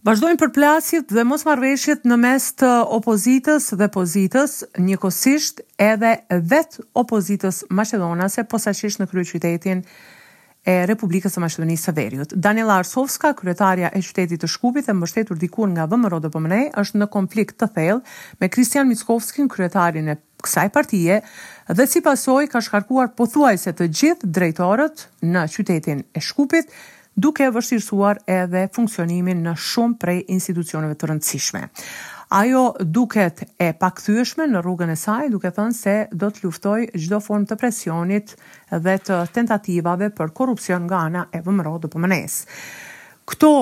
Vazhdojnë përplasjet dhe mosmarrëveshjet në mes të opozitës dhe pozitës, njëkohësisht edhe vetë opozitës maqedonase, posaçërisht në kryeqytetin e Republikës së Maqedonisë së Veriut. Daniela Arsovska, kryetarja e qytetit të Shkupit e mbështetur dikur nga VMRO-DPMNE, është në konflikt të thellë me Kristian Mickovskin, kryetarin e kësaj partie dhe si pasojë ka shkarkuar pothuajse të gjithë drejtorët në qytetin e Shkupit, duke vështirësuar edhe funksionimin në shumë prej institucioneve të rëndësishme. Ajo duket e pakthyeshme në rrugën e saj, duke thënë se do të luftojë çdo formë të presionit dhe të tentativave për korrupsion nga ana e VMRO-DPMNE-së. Këto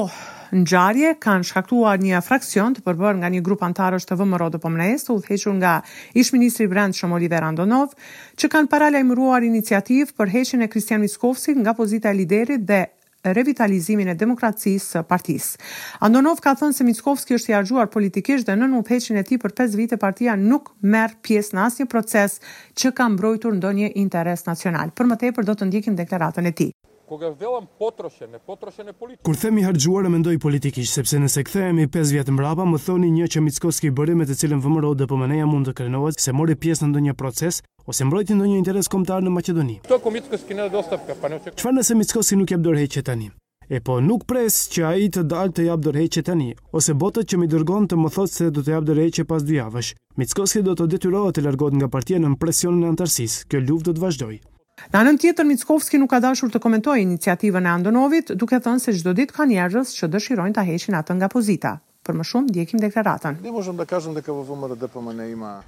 ngjarje kanë shkaktuar një fraksion të përbërë nga një grup anëtarësh të VMRO-DPMNE-së të udhëhequr nga ish-ministri i Brendshëm Oliver Andonov, që kanë paralajmëruar iniciativë për heqjen e Kristian Mickovskit nga pozita e liderit dhe revitalizimin e demokracisë së partisë. Andonov ka thënë se Mickovski është i harxhuar politikisht dhe nën udhëheqjen e tij për pesë vite partia nuk merr pjesë në asnjë proces që ka mbrojtur ndonjë interes nacional. Për më tepër do të ndjekim deklaratën e tij. Kur them i harxhuar e mendoj politikisht, sepse nëse kthehemi pesë vjet mbrapa, më thoni një që Mickoski bëri me të cilën VMRO DPMNE-ja mund të krenohet se mori pjesë në ndonjë proces ose mbrojti ndonjë interes kombëtar në Maqedoni. Çfarë nëse Mickoski nuk jep dorëheqje tani? Epo, nuk pres që ai të dalë të japë dorëheqje tani, ose botët që m'i dërgon të më thotë se do të japë dorëheqje pas dy javësh. Mickoski do të detyrohet të largohet nga partia nën presionin e anëtarësisë, kjo luftë do të vazhdojë. Në anën tjetër, Mickovski nuk ka dashur të komentojë iniciativën e Andonovit, duke thënë se çdo ditë ka njerëz që dëshirojnë ta heqin atë nga pozita. Për më shumë, ndjekim deklaratën.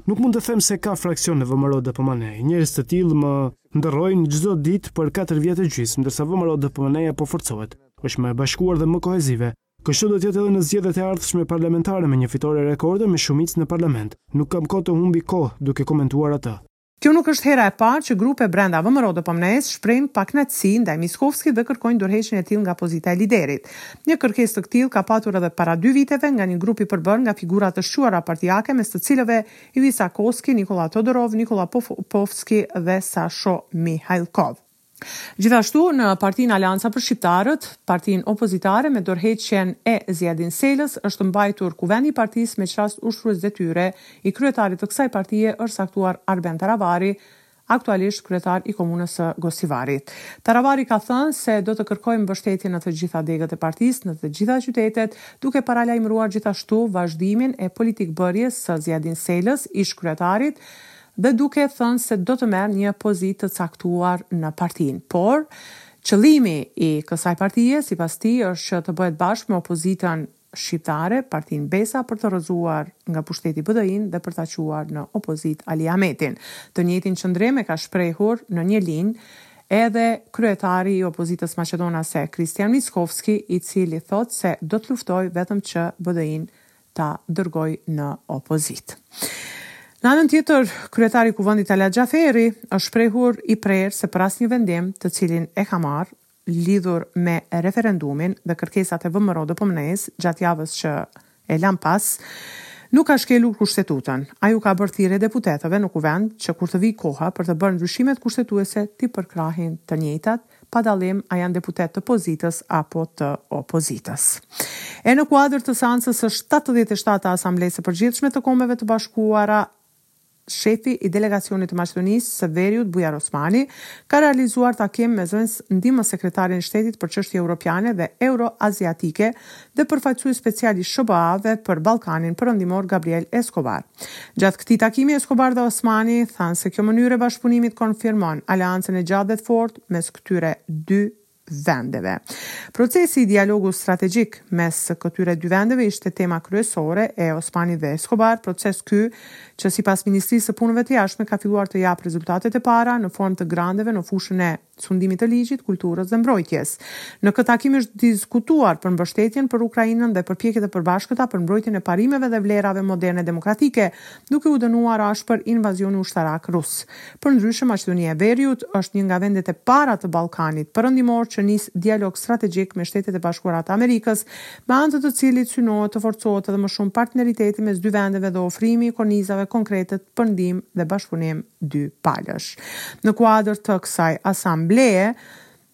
Nuk mund të them se ka fraksion në VMRO-DPMNE. Njerëz të tillë më ndërrojnë çdo ditë për katër vjet e gjysmë, ndërsa VMRO-DPMNE-ja po forcohet, është më e bashkuar dhe më kohezive. Kështu do të jetë edhe në zgjedhjet e ardhshme parlamentare me një fitore rekorde me shumicë në parlament. Nuk kam kohë të humbi kohë duke komentuar atë. Kjo nuk është hera e parë që grupe brenda VMRO-DPMNE-së shprehin pakënaqësi ndaj Mickovskit dhe kërkojnë dorëheqjen e tij nga pozita e liderit. Një kërkesë të këtillë ka patur edhe para dy viteve nga një grup i përbërë nga figura të shquara partiake mes të cilëve Ivica Koski, Nikolla Todorov, Nikolla Popovski dhe Sasho Mihajlkov. Gjithashtu, në partinë Aleanca për Shqiptarët, partinë opozitare, me dorëheqjen e Ziadin Selës, është mbajtur Kuvendi i partisë me ç'rast ushtrues detyre i kryetarit të kësaj partie është caktuar Arben Taravari, aktualisht kryetar i komunës së Gostivarit. Taravari ka thënë se do të kërkojë mbështetjen në të gjitha degët e partisë, në të gjitha qytetet, duke paralajmëruar gjithashtu vazhdimin e politikëbërjes së Ziadin Selës, ish-kryetarit, dhe duke thënë se do të merr një pozitë të caktuar në partinë. Por, qëllimi i kësaj partie, sipas tij, është që të bëhet bashkë me opozitën shqiptare, partinë Besa për të rrëzuar nga pushteti BDI-në dhe për ta çuar në opozitë Ali Ahmetin. Të njëjtin qëndrim e ka shprehur në një linjë edhe kryetari i opozitës maqedonase Hristijan Mickoski, i cili thotë se do të luftojë vetëm që BDI-në ta dërgojë në opozitë. Në anën tjetër, kryetari i Kuvendit Talat Xhaferi është shprehur i prerë se për asnjë vendim të cilin e ka marrë lidhur me referendumin dhe kërkesat e VMRO DPMNE-së gjatë javës që e lamë pas, nuk ka shkelur Kushtetutën. Ai u ka bërë thirrje deputetëve në Kuvend që kur të vijë koha për të bërë ndryshimet kushtetuese t'i përkrahin të njëjtat, pa dallim a janë deputetë të pozitës apo të opozitës. E në kuadër të seancës së shtatëdhjetë e shtatë të Asamblesë së Përgjithshme të Kombeve të Bashkuara, shefi i delegacionit të Maqedonisë së Veriut, Bujar Osmani, ka realizuar takim me zëvendës ndihmës sekretarin e shtetit për çështje europiane dhe euroaziatike, dhe Përfaqësues Special i SHBA-ve për Ballkanin Perëndimor Gabriel Escobar. Gjatë këtij takimi, Escobar dhe Osmani thanë se kjo mënyrë e bashkëpunimit konfirmon aleancën e gjatë dhe të fortë mes këtyre dy vendeve. Procesi i dialogut strategjik mes këtyre dy vendeve ishte tema kryesore e Osmanit dhe Escobar, proces ky që sipas Ministrisë së Punëve të Jashtme ka filluar të japë rezultatet e para në formë të granteve në fushën e sundimit të ligjit, kulturës dhe mbrojtjes. Në këtë takim është diskutuar për mbështetjen për Ukrainën dhe përpjekjet e përbashkëta për mbrojtjen e parimeve dhe vlerave moderne demokratike, duke u dënuar ashpër invazioni ushtarak rus. Përndryshe, Maqedonia e Veriut është një nga vendet e para të Ballkanit Perëndimor që nis dialog strategjik me Shtetet e Bashkuara të Amerikës, me anë të të cilit synohet të forcohet edhe më shumë partneriteti mes dy vendeve dhe ofrimi i kornizave konkrete për ndihmë dhe bashkëpunim. dypalësh. Në kuadër të kësaj asamblee,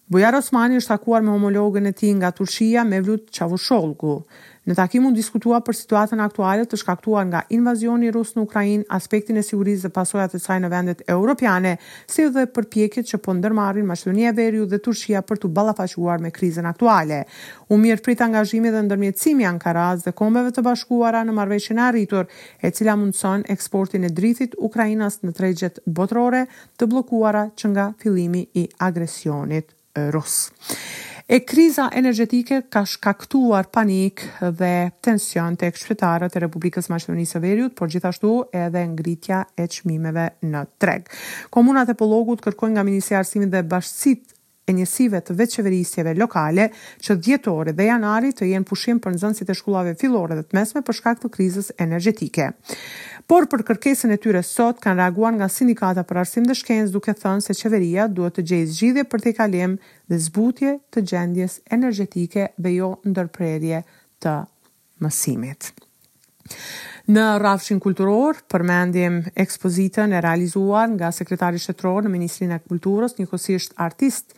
Bujar Osmani është takuar me homologun e tij nga Turqia, Mevlut Çavushollgu. Në takim u diskutua për situatën aktuale të shkaktuar nga invazioni rus në Ukrainë, aspektin e sigurisë dhe pasojat e saj në vendet europiane, si dhe përpjekjet që po ndërmarrin Maqedonia e Veriut dhe Turqia për t'u ballafaquar me krizën aktuale. U mirëprit angazhimi dhe ndërmjetësimi i Ankarasë dhe Kombeve të Bashkuara në marrëveshjen e arritur e cila mundëson eksportin e drithit ukrainas në tregjet botërore të bllokuara që nga fillimi i agresionit rus. E kriza energjetike ka shkaktuar panik dhe tension tek qytetarët e Republikës Maqedonisë së Veriut, por gjithashtu edhe ngritja e çmimeve në treg. Komunat e Pollogut kërkojnë nga Ministria e Arsimit dhe Bashkësitë e njësive të vetëqeverisjeve lokale që dhjetori dhe janari të jenë pushim për nxënësit e shkollave fillore dhe të mesme për shkak të krizës energjetike. Por për kërkesën e tyre sot kanë reaguar nga Sindikata për Arsim dhe Shkencë duke thënë se qeveria duhet të gjejë zgjidhje për tejkalim dhe zbutje të gjendjes energjetike dhe jo ndërprerje të mësimit. Në rrafshin kulturor, përmendim ekspozitën e realizuar nga Sekretari Shtetëror në Ministrinë e Kulturës, njëkohësisht artist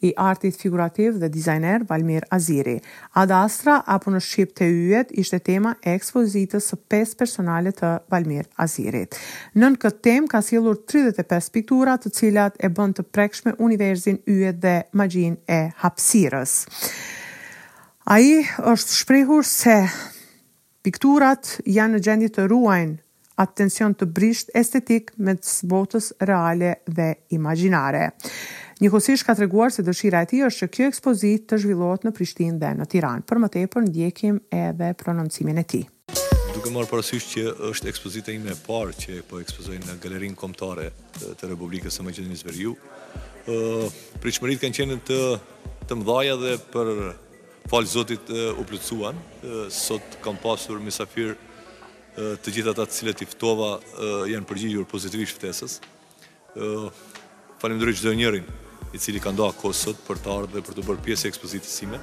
i artit figurativ dhe dizajner, Valmir Aziri. Ad Astra apo në shqip Te Yjet ishte tema e ekspozitës së pestë personale të Valmir Azirit. Nën këtë temë ka sjellur tridhjetë e pesë piktura, të cilat e bëjnë të prekshme universin, yjet dhe magjinë e hapësirës. Ai është shprehur se pikturat janë në gjendje të ruajnë atë tension të brishtë estetik mes botës reale dhe imagjinare. Njëkohësisht ka treguar se dëshira e tij është që kjo ekspozitë të zhvillohet në Prishtinë dhe në Tiranë. Për më tepër ndjekim edhe prononcimin e tij. Duke marrë parasysh që është ekspozita ime e parë që po ekspozoj në galerinë kombëtare të Republikës së Maqedonisë së Veriut, pritshmëritë kanë qenë të të mdhaja dhe për falë Zotit u plotësuan. Sot kam pasur mysafirë të gjithë ata të cilët i ftova janë përgjigjur pozitivisht ftesës. Falënderoj çdo njërin i cili ka nda kohë sot për të ardhur dhe për të bërë pjesë e ekspozitës sime.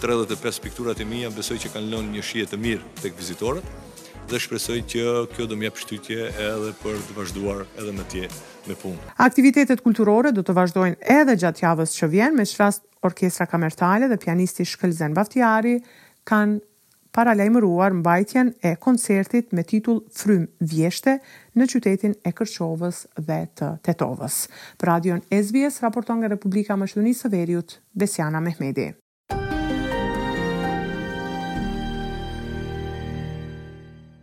35 pikturat e mia besoj që kanë lënë një shije të mirë tek vizitorët dhe shpresoj që kjo do më jap shtytje edhe për të vazhduar edhe më tje me punë. Aktivitetet kulturore do të vazhdojnë edhe gjatë javës që vjen, me ç'rast Orkestra Kamertale dhe pianisti Shkëlzen Baftiari kanë paralajmëruar mbajtjen e koncertit me titull Frymë vjeshte në qytetin e Kërçovës dhe të Tetovës. Për Radion SBS raporton nga Republika e Maqedonisë së Veriut, Besiana Mehmedi.